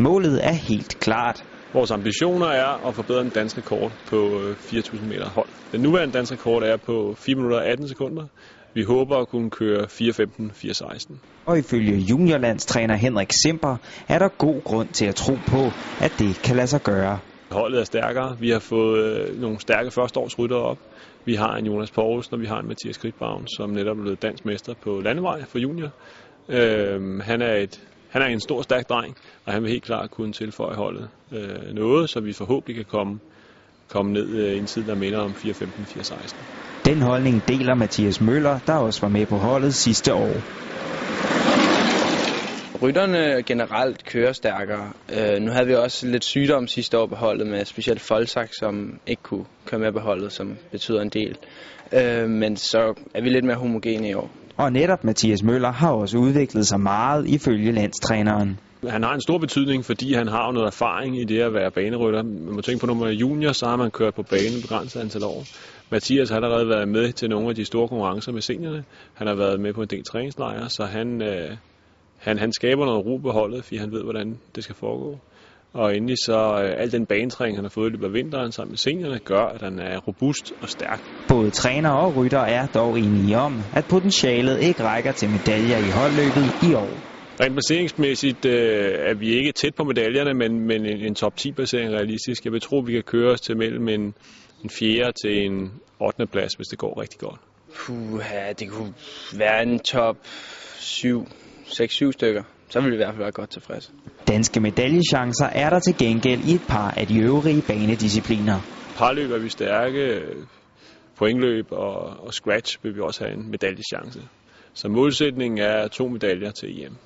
Målet er helt klart. Vores ambitioner er at forbedre den danske rekord på 4.000 meter hold. Den nuværende danske rekord er på 4 minutter og 18 sekunder. Vi håber at kunne køre 4.15, 4.16. Og ifølge juniorlandstræner Henrik Simper er der god grund til at tro på, at det kan lade sig gøre. Holdet er stærkere. Vi har fået nogle stærke førsteårsryttere op. Vi har en Jonas Poulsen, og vi har en Mathias Kridtbaum, som netop er blevet dansk mester på landevej for junior. Øh, han, er et, han er en stor, stærk dreng, og han vil helt klart kunne tilføje holdet øh, noget, så vi forhåbentlig kan komme, komme ned øh, i en tid, der minder om 4.15-4.16. Den holdning deler Mathias Møller, der også var med på holdet sidste år. Rytterne generelt kører stærkere. Øh, nu havde vi også lidt sygdom sidste år på holdet med specielt Folsak, som ikke kunne køre med på holdet, som betyder en del. Øh, men så er vi lidt mere homogene i år. Og netop Mathias Møller har også udviklet sig meget ifølge landstræneren. Han har en stor betydning, fordi han har noget erfaring i det at være banerytter. Man må tænke på, når man er junior, så har man kørt på banen begrænset antal år. Mathias har allerede været med til nogle af de store konkurrencer med seniorerne. Han har været med på en del træningslejre, så han, øh, han, han skaber noget ro på holdet, fordi han ved, hvordan det skal foregå. Og endelig så øh, al den banetræning, han har fået i løbet af vinteren sammen med seniorerne, gør, at han er robust og stærk. Både træner og rytter er dog enige om, at potentialet ikke rækker til medaljer i holdløbet i år. Rent placeringsmæssigt øh, er vi ikke tæt på medaljerne, men, men en, en top 10 placering realistisk. Jeg vil tro, at vi kan køre os til mellem en, en 4. til en 8. plads, hvis det går rigtig godt. Puh, det kunne være en top 7, 6-7 stykker. Så vil vi i hvert fald være godt tilfredse. Danske medaljechancer er der til gengæld i et par af de øvrige banediscipliner. Parløb er vi stærke, pointløb og, og scratch vil vi også have en medaljechance. Så målsætningen er to medaljer til EM.